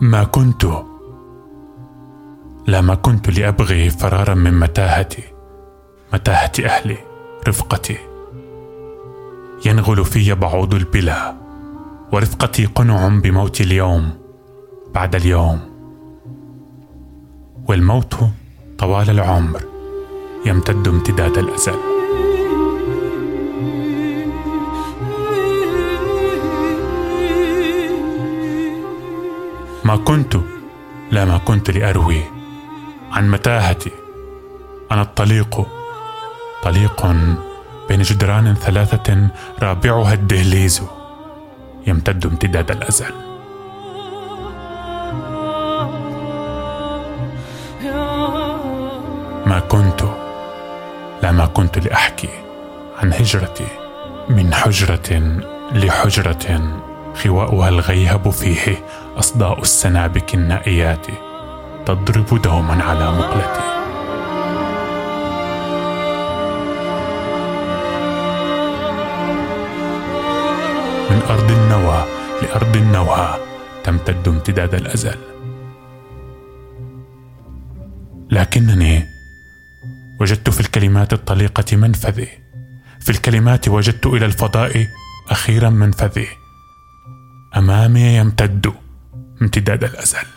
ما كنت. لا ما كنت لأبغي فرارا من متاهتي متاهه أهلي رفقتي. ينغل في بعوض البلا ورفقتي قنع بموت اليوم بعد اليوم. والموت طوال العمر يمتد امتداد الأزل. ما كنت لا ما كنت لأروي عن متاهتي. أنا الطليق طليق بين جدران ثلاثة رابعها الدهليز يمتد امتداد الأزل. ما كنت لا ما كنت لأحكي عن هجرتي من حجرة لحجرة. خواؤها الغيهب فيه أصداء السنابك النائيات تضرب دوما على مقلتي. من أرض النوى لأرض النوى تمتد امتداد الأزل. لكنني وجدت في الكلمات الطليقة منفذي. في الكلمات وجدت إلى الفضاء أخيرا منفذي. أمامي يمتد امتداد الأزل.